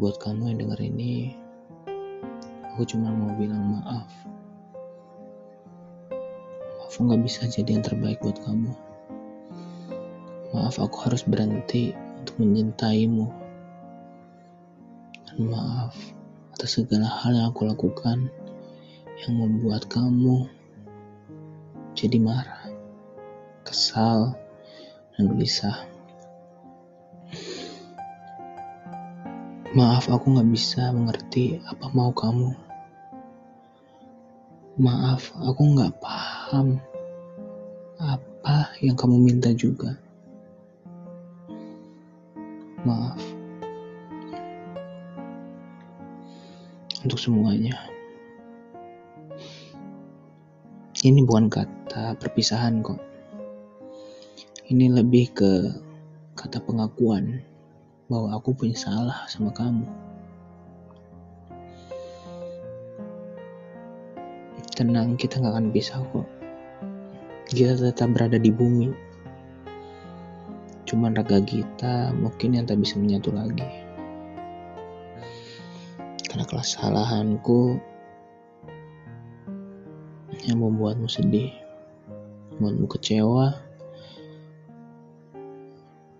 buat kamu yang denger ini, aku cuma mau bilang maaf. Maaf aku gak bisa jadi yang terbaik buat kamu. Maaf aku harus berhenti untuk mencintaimu. Dan maaf atas segala hal yang aku lakukan yang membuat kamu jadi marah, kesal, dan gelisah. Maaf aku gak bisa mengerti apa mau kamu. Maaf aku gak paham apa yang kamu minta juga. Maaf untuk semuanya. Ini bukan kata perpisahan kok. Ini lebih ke kata pengakuan bahwa aku punya salah sama kamu. Tenang, kita nggak akan bisa kok. Kita tetap berada di bumi. Cuman raga kita mungkin yang tak bisa menyatu lagi. Karena kesalahanku yang membuatmu sedih, membuatmu kecewa,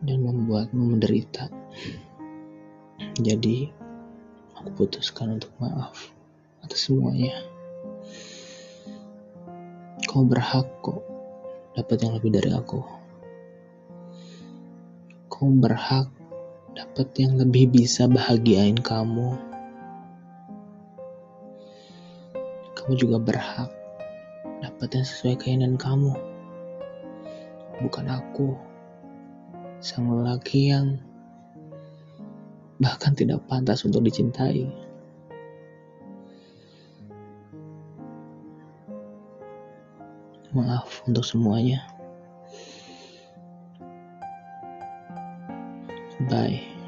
dan membuatmu menderita. Jadi, aku putuskan untuk maaf atas semuanya. Kau berhak kok dapat yang lebih dari aku. Kau berhak dapat yang lebih bisa bahagiain kamu. Kamu juga berhak dapat yang sesuai keinginan kamu. Bukan aku, sang lelaki yang bahkan tidak pantas untuk dicintai. Maaf untuk semuanya. Bye.